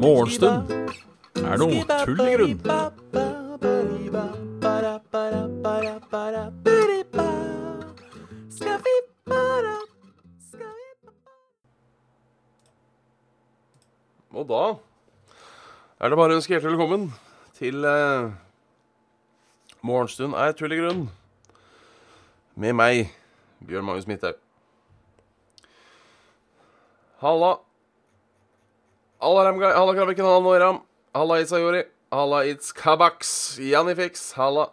Morgenstund er noe tull i grunn. Og da er det bare å ønske hjertelig velkommen til eh, Morgenstund er tull i grunn. Med meg, Bjørn Magnus Midthaug. Halla. Halla, Ramgai. Halla, Kraviken. Halla, Noram. Halla, Isayori. Halla, It's Kabaks. Janifix. Halla.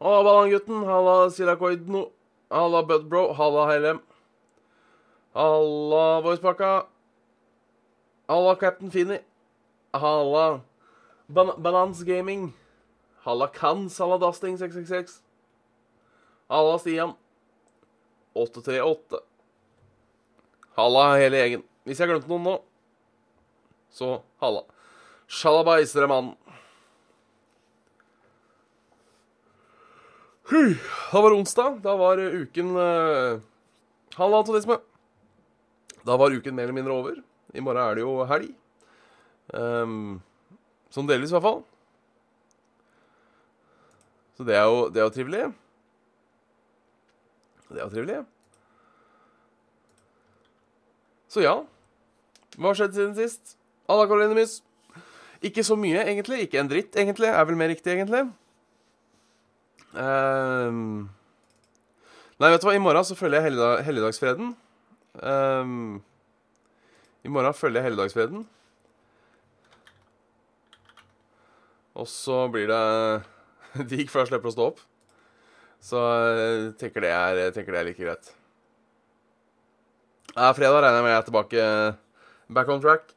Halla, Ballangutten. Halla, Silakoidno. Halla, Budbro. Halla, Heilem. Halla, Voicepakka. Halla, Captain Finny. Halla, Ban Banans Gaming. Halla, Kans. Halla, Dusting666. Halla, Stian. 838. Halla, hele gjengen. Hvis jeg har glemt noen nå, så halla. Sjalabais, dere mannen. Da var det onsdag. Da var uken uh, Halla, antonisme. Da var uken mer eller mindre over. I morgen er det jo helg. Um, sånn delvis, i hvert fall. Så det er jo, det er jo trivelig. Det var trivelig. Så ja. Hva har skjedd siden sist? Anna Karoline Mys. Ikke så mye, egentlig. Ikke en dritt, egentlig. Er vel mer riktig, egentlig. Um, nei, vet du hva, i morgen så følger jeg helligdag, helligdagsfreden. Um, I morgen følger jeg helligdagsfreden. Og så blir det digg før jeg slipper å stå opp. Så jeg tenker det er, tenker det er like greit. Ja, fredag regner jeg med jeg er tilbake back on track.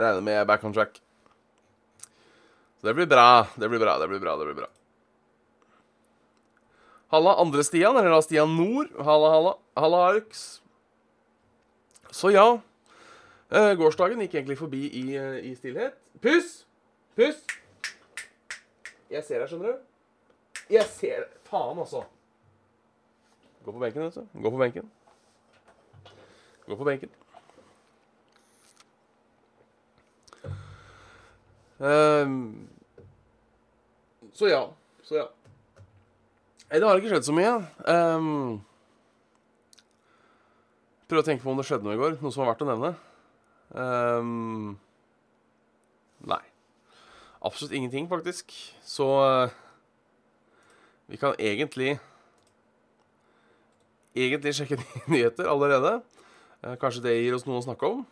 Regner med back on track. Så det blir bra. Det blir bra, det blir bra, det blir bra. Halla, andre Stian, eller da Stian Nord. Halla, halla. Halla, Arx. Så ja. Eh, gårsdagen gikk egentlig forbi i, eh, i stillhet. Puss! Puss! Jeg ser deg, skjønner du. Jeg ser. Faen, altså. Gå på benken, vet du. Gå på benken. Gå på benken. Um, så ja. Så ja. Det har ikke skjedd så mye. Um, prøv å tenke på om det skjedde noe i går. Noe som var verdt å nevne. Um, nei. Absolutt ingenting, faktisk. Så uh, vi kan egentlig Egentlig sjekke nyheter allerede. Uh, kanskje det gir oss noe å snakke om.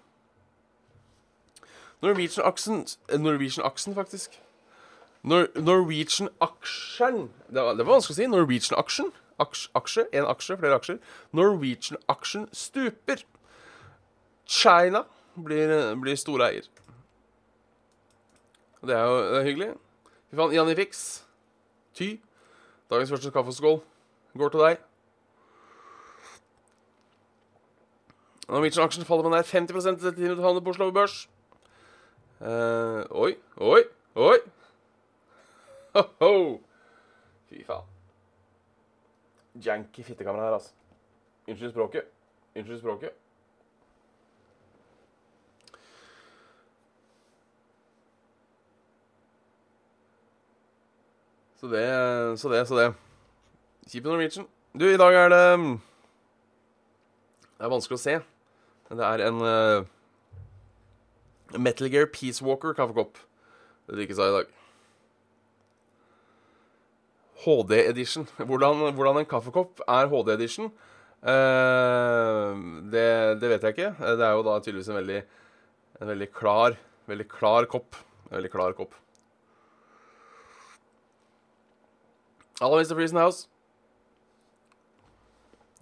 Norwegian-aksen Norwegian-aksen, faktisk. Nor Norwegian-aksjen det, var- det var vanskelig å si. Norwegian-aksjen. Aksje. En aksje, flere aksjer. Norwegian-aksjen stuper. China blir, blir storeier. Det er jo det er hyggelig. Fy faen, Janifix. Ty. Dagens første kaffeskål går til deg. Norwegian-aksjen faller med nær 50 etter 10 minutter handel på Oslo Børs. Uh, oi, oi, oi. Ho-ho. Fy faen. Janky fittekamera her, altså. Unnskyld språket. Unnskyld språket. Så det, så det, så det. Kjipt med Norwegian. Du, i dag er det Det er vanskelig å se. Det er en uh, Metal Gear Peace Walker kaffekopp. Det drikkes av i dag. HD Edition. Hvordan, hvordan en kaffekopp er HD Edition, uh, det, det vet jeg ikke. Det er jo da tydeligvis en veldig, en veldig klar Veldig klar kopp. En veldig klar kopp. Hallo, Mr. Freezen House.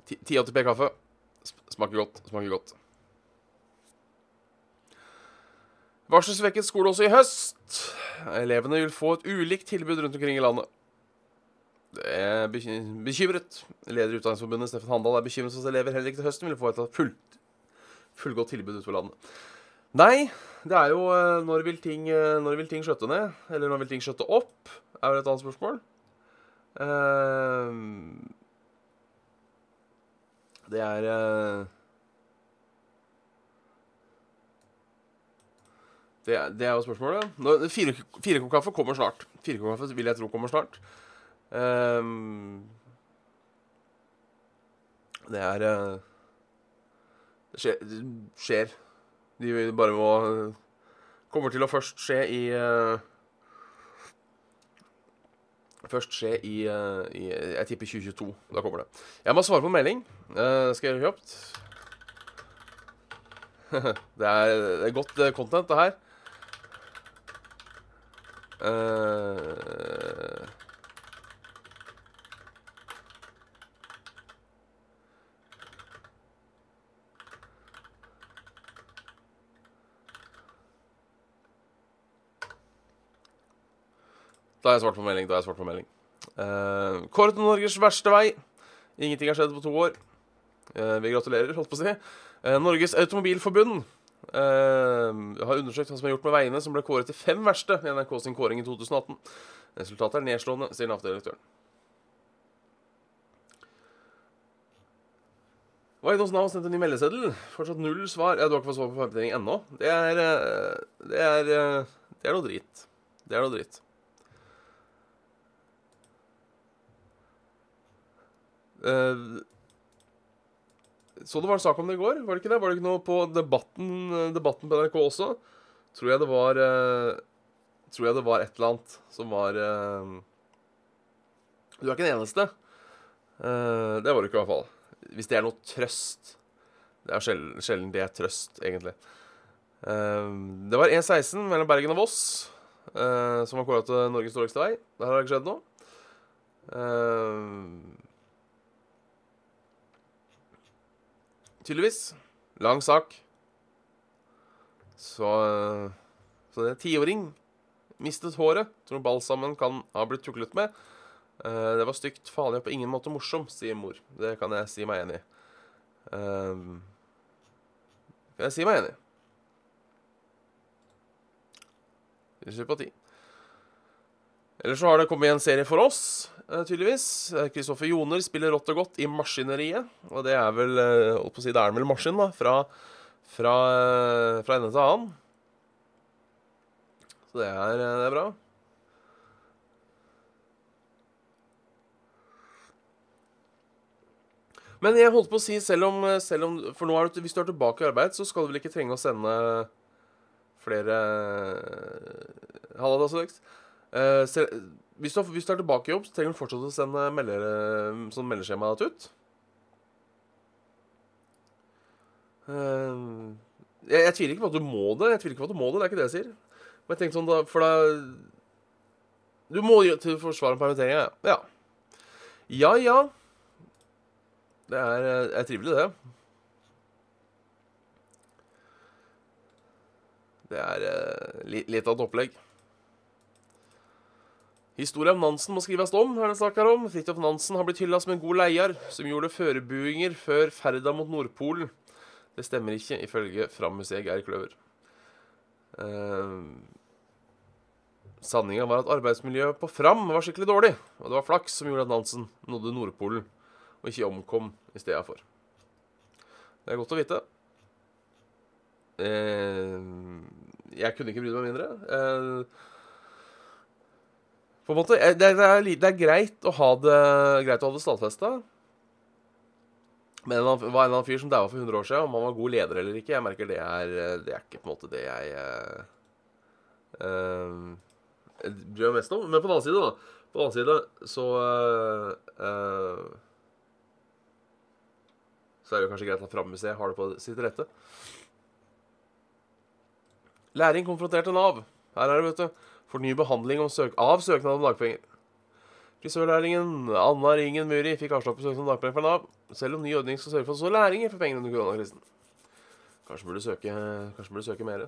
1080p kaffe. Smaker godt. Smaker godt. Varselsvekket skole også i høst. Elevene vil få et ulikt tilbud rundt omkring i landet. Det er bekymret. Leder i Utdanningsforbundet Steffen Handal er bekymret for at elever heller ikke til høsten vil få et fullt, fullgodt tilbud utover landet. Nei, det er jo eh, når vil ting, eh, når vil ting skjøtte ned? Eller når vil ting skjøtte opp? Er vel et annet spørsmål. Eh, Det er eh, det, det er jo spørsmålet. Nå, fire, Firekoppkaffe kommer snart. Firekoppkaffe vil jeg tro kommer snart. Ehm, det er Det skjer. Det skjer. De bare må Kommer til å først skje i eh, Først skje i, eh, i Jeg tipper 2022. Da kommer det. Jeg må svare på melding. Uh, skal jeg gjøre kjapt? det, er, det er godt eh, content, det her. Eh, Da har jeg svart på melding. Da har jeg svart på melding. Uh, Kåret til Norges verste vei. Ingenting har skjedd på to år. Uh, vi gratulerer, holdt på å si. Uh, Norges Automobilforbund har undersøkt hva som er gjort med veiene som ble kåret til fem verste i NRK sin kåring i 2018. Resultatet er nedslående, sier Nav-direktøren. Hos Nav sendt en ny meldeseddel? Fortsatt null svar. Ja, Du har ikke fått svar på forventning ennå. Det er Det er Det er noe drit. Det er noe dritt. Eh, så det var en sak om det i går, var det ikke det? Var det ikke noe på debatten, eh, debatten på NRK også? Tror jeg det var eh, Tror jeg det var et eller annet som var Du er ikke den eneste. Det var du ikke, i hvert fall. Hvis det er noe trøst. Det er sjelden, sjelden det er trøst, egentlig. Det var E16 mellom Bergen og Voss som var kåra til Norges dårligste vei. Der har det ikke skjedd noe. Eh, tydeligvis. Lang sak. Så eh, Så det er tiåring. Mistet håret. Tror balsamen kan ha blitt tuklet med. Eh, det var stygt, farlig og på ingen måte morsom, sier mor. Det kan jeg si meg enig i. Eh, kan jeg si meg enig sympati. Ellers så har det kommet en serie for oss, eh, tydeligvis. Kristoffer Joner spiller rått og godt i Maskineriet. Og det er vel eh, holdt på å si, det er vel maskin, da. Fra, fra, eh, fra ende til annen. Så det er, eh, det er bra. Men jeg holdt på å si, selv om, selv om For nå er du, hvis du er tilbake i arbeid, så skal du vel ikke trenge å sende flere Halla, da, Eh, se- hvis, du, hvis du er tilbake i jobb, så trenger du fortsatt å sende melder, sånn meldeskjema ut. Uh, jeg, jeg tviler ikke på at du må det. Jeg tviler ikke på at du må det, det er ikke det jeg sier. Men jeg tenkte sånn da, For da Du må jo til forsvar om permitteringa, ja. Ja ja. Det er, eh, er trivelig, det. Det er uh, li, litt av et opplegg. Historia om Nansen må skrives om, er det snakk om. Fridtjof Nansen har blitt hylla som en god leier, som gjorde førebuinger før ferda mot Nordpolen. Det stemmer ikke, ifølge Fram-museet Geir Kløver. Eh, Sanninga var at arbeidsmiljøet på Fram var skikkelig dårlig, og det var flaks som gjorde at Nansen nådde Nordpolen, og ikke omkom i stedet for. Det er godt å vite. Eh, jeg kunne ikke brydd meg mindre. Eh, på en måte, eh, det, er, det er greit å ha det Greit å det stadfesta. Men han var en eller annen fyr som daua for 100 år siden. Om han var god leder eller ikke, jeg merker det er eh, Det er ikke på en måte det jeg uh, bryr meg mest om. Men på den annen side, da På den annen side så uh, uh, Så er det jo kanskje greit at Frammuseet har det på sitt rette. Læring konfronterte Nav. Her er det, vet du. For ny behandling om søk av søknad om dagpenger. Frisørlærlingen Anna Ringen Muri fikk avslag på søknad om dagpenger fra Nav, selv om ny ordning skal sørge for så læringer for penger under koronakrisen. Kanskje burde søke, kanskje burde søke mer.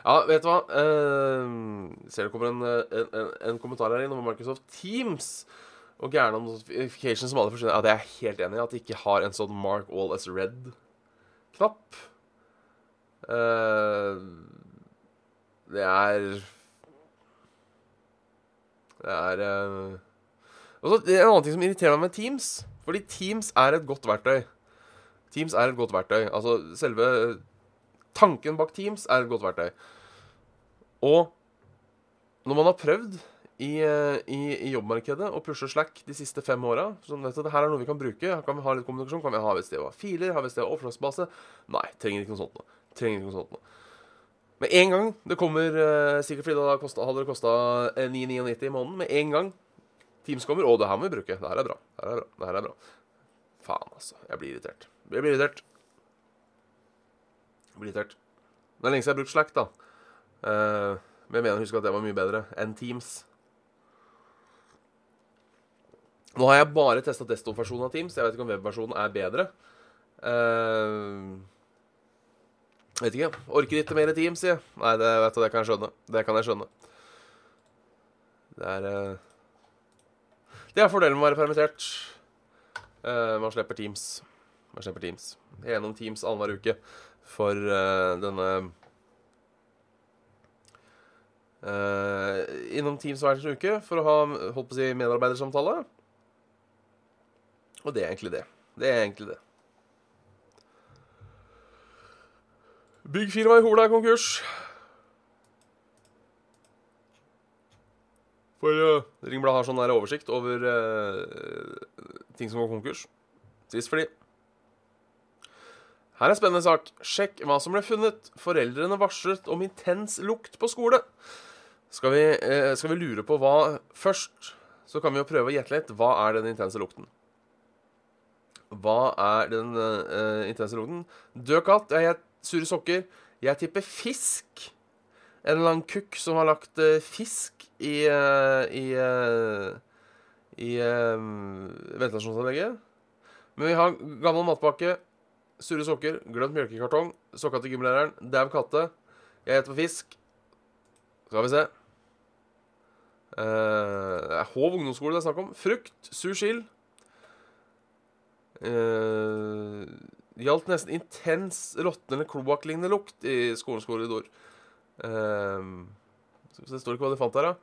Ja, vet du hva? Eh, ser det kommer en, en, en, en kommentar her inn om Microsoft Teams og gærne notifications som alle forsvinner. Ja, det er jeg helt enig i. At de ikke har en sånn Mark All as Red-knapp. Eh, det er Det er eh, Og det er En annen ting som irriterer meg med Teams Fordi Teams er et godt verktøy. Teams er et godt verktøy. Altså selve tanken bak Teams er et godt verktøy. Og når man har prøvd i, eh, i, i jobbmarkedet å pushe Slack de siste fem åra sånn, vet du, her er noe vi kan bruke. Kan vi ha litt kommunikasjon. Kan vi ha et sted å ha filer? Har vi et sted å ha oppslagsbase? Nei, trenger ikke noe sånt nå. Trenger ikke noe sånt nå. Med en gang det kommer uh, Sikkert fordi det kostet, hadde det kosta 999 i måneden. Med en gang Teams kommer Å, det her må vi bruke. Det her er bra. Det her er bra. Det er bra. Faen, altså. Jeg blir irritert. Jeg blir irritert. Jeg blir irritert. Det er lenge siden jeg har brukt Slack, da. Uh, men jeg mener å huske at det var mye bedre enn Teams. Nå har jeg bare testa desktop-versjonen av Teams. Jeg vet ikke om web-versjonen er bedre. Uh, vet ikke. Orker ikke mer Teams, sier jeg. Nei, det, vet du, det kan jeg skjønne. Det kan jeg skjønne. Det er uh, Det er fordelen med å være permittert. Uh, man slipper Teams. Man slipper Teams. Gjennom Teams annenhver uke for denne Innom Teams hver uke for å ha holdt på å si medarbeidersamtale. Og det er egentlig det. Det er egentlig det. Byggfirmaet i Hola er konkurs. For uh, Ringbladet har sånn der oversikt over uh, ting som går konkurs. Trist for de. Her er en spennende sak. Sjekk hva som ble funnet. Foreldrene varslet om intens lukt på skole. Skal vi, uh, skal vi lure på hva først? Så kan vi jo prøve å gjette litt. Hva er den intense lukten? Hva er den uh, intense lukten? Død katt. Jeg sure sokker. Jeg tipper fisk. En eller annen kukk som har lagt uh, fisk i uh, i, i ventilasjonsanlegget. Men vi har gammel matpakke, sure sokker, glemt melkekartong, sokka til gymlæreren, dau katte. Jeg heter på fisk. Skal vi se. det er Håv ungdomsskole det er snakk om. Frukt, sur sild. Gjaldt nesten intens råtnende kloakklignende lukt i skolens korridor. Uh, det står ikke hva de fant her, da.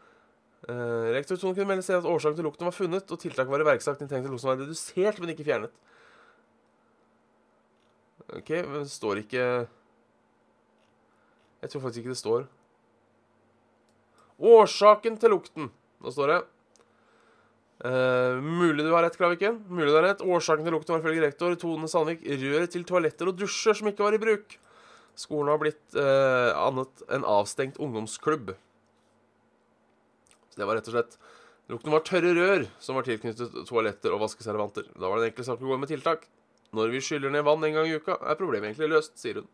Uh, rektor Tone kunne melde seg at årsaken til lukten var funnet, og tiltak var iverksatt. Den tenkte lukten var redusert, men ikke fjernet. OK, men det står ikke Jeg tror faktisk ikke det står. Årsaken til lukten. Nå står det Uh, mulig du har rett, Kraviken. Mulig du har rett. Årsaken til lukten var ifølge rektor Tone Sandvik røret til toaletter og dusjer som ikke var i bruk. Skolen har blitt uh, annet enn avstengt ungdomsklubb. Så det var rett og slett Lukten var tørre rør som var tilknyttet toaletter og vaskeservanter. Da var det en enkel sak å gå med tiltak. Når vi skyller ned vann en gang i uka, er problemet egentlig løst, sier hun.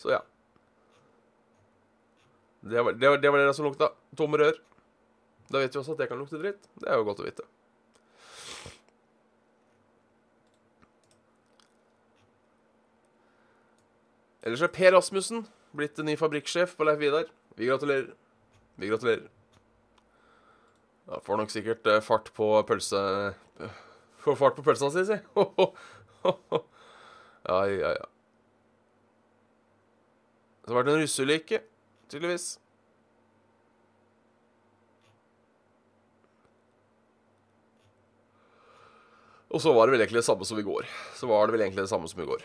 Så ja. Det var det, var, det, var det som lukta. Tomme rør. Da vet vi også at det kan lukte dritt. Det er jo godt å vite. Ellers er Per Rasmussen blitt ny fabrikksjef på Leif Vidar. Vi gratulerer. Vi gratulerer. Da får nok sikkert eh, fart på pølse... Får fart på pølsa si, si. Ja, ja, ja. Det har vært en russeulykke, tydeligvis. Og så var det vel egentlig det samme som i går. Så var det vel egentlig det samme som i går.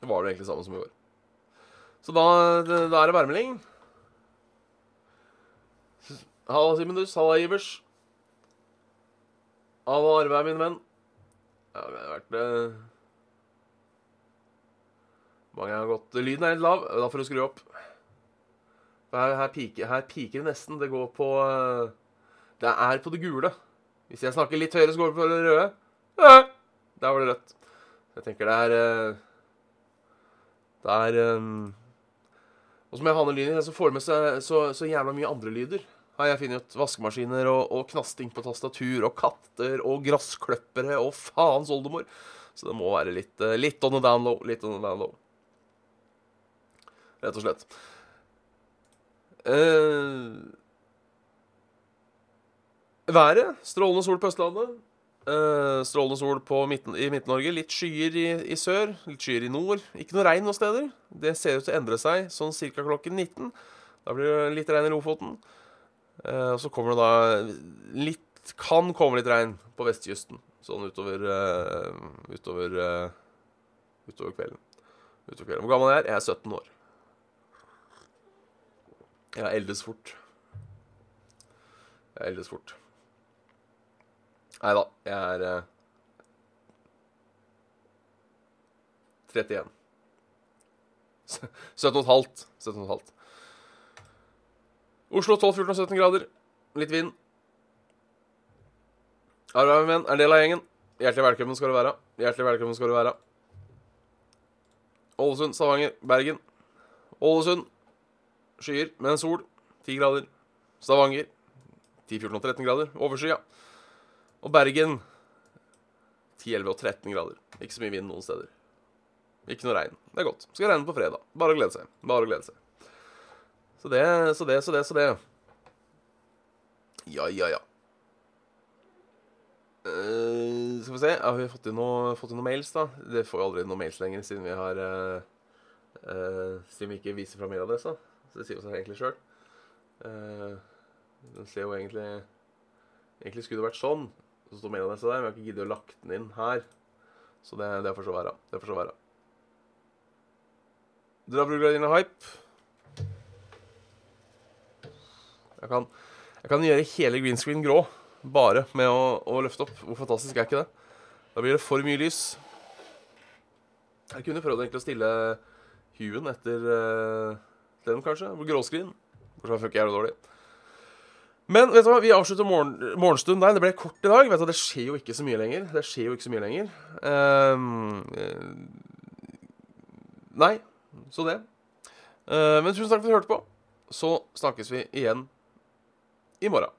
Det var det egentlig det samme som i går. Så da, da er det værmelding. Halla, Simundus. Halla, Ivers. Halla, Arve min venn. Ja, det har vært eh... Mange har gått Lyden er litt lav. Da får du skru opp. Her, her, piker, her piker det nesten. Det går på uh, det er på det gule. Hvis jeg snakker litt høyere, så går det på det røde. Ja, der var det rødt. Jeg tenker det er eh, Det er um, Og så må jeg ha ned lyden, så får det med seg så, så, jævla mye andre lyder. Har jeg funnet ut vaskemaskiner og, og, knasting på tastatur og katter og gresskløppere og faens oldemor. Så det må være litt, eh, litt on the down low. Litt on the down low. Rett og slett. Uh, Været. Strålende sol på Østlandet. Uh, strålende sol midten, i Midt-Norge. Litt skyer i, i sør, litt skyer i nord. Ikke noe regn noen steder. Det ser ut til å endre seg sånn ca. klokken 19. Da blir det litt regn i Lofoten. Uh, og så kommer det da litt Kan komme litt regn på vestkysten. Sånn utover uh, utover, utover kvelden. Utover kvelden. Hvor gammel er jeg? Jeg er 17 år. Jeg eldes fort. Jeg eldes fort. Nei da, jeg er eh, 31. 17,5. 17,5. Oslo 12, 14 og 17 grader. Litt vind. Arbeid med venn er del av gjengen. Hjertelig velkommen skal du være. Hjertelig velkommen skal du være. Ålesund, Stavanger, Bergen. Ålesund skyer, men sol. 10 grader. Stavanger 10, 14 og 13 grader. Overskya. Og Bergen 10, 11 og 13 grader. Ikke så mye vind noen steder. Ikke noe regn. Det er godt. Skal regne på fredag. Bare å glede seg. Bare å glede seg. Så det, så det, så det, så det. Ja, ja, ja. Uh, skal vi se Har vi fått inn, noe, fått inn noen mails, da? Det får jo aldri noen mails lenger, siden vi har uh, uh, Siden vi ikke viser fra mailadressa. Så det sier jo seg egentlig sjøl. den ser jo egentlig Egentlig skulle det vært sånn. Så står disse der, men jeg har ikke giddet å lagt den inn her. Så det, det får så være. Det får så være. Dra Brugardina Hype. Jeg kan, jeg kan gjøre hele green screen grå bare med å, å, løfte opp. Hvor fantastisk er ikke det? Da blir det for mye lys. Jeg kunne prøvd egentlig å stille huen etter uh, den, kanskje. Gråskrin. Kanskje funker jævlig dårlig. Men vet du hva, vi avslutter morgen, morgenstund der. Det ble kort i dag. Vet du, Det skjer jo ikke så mye lenger. Det skjer jo ikke så mye lenger. Um, nei, så det. Uh, men tusen takk for at du hørte på. Så snakkes vi igjen i morgen.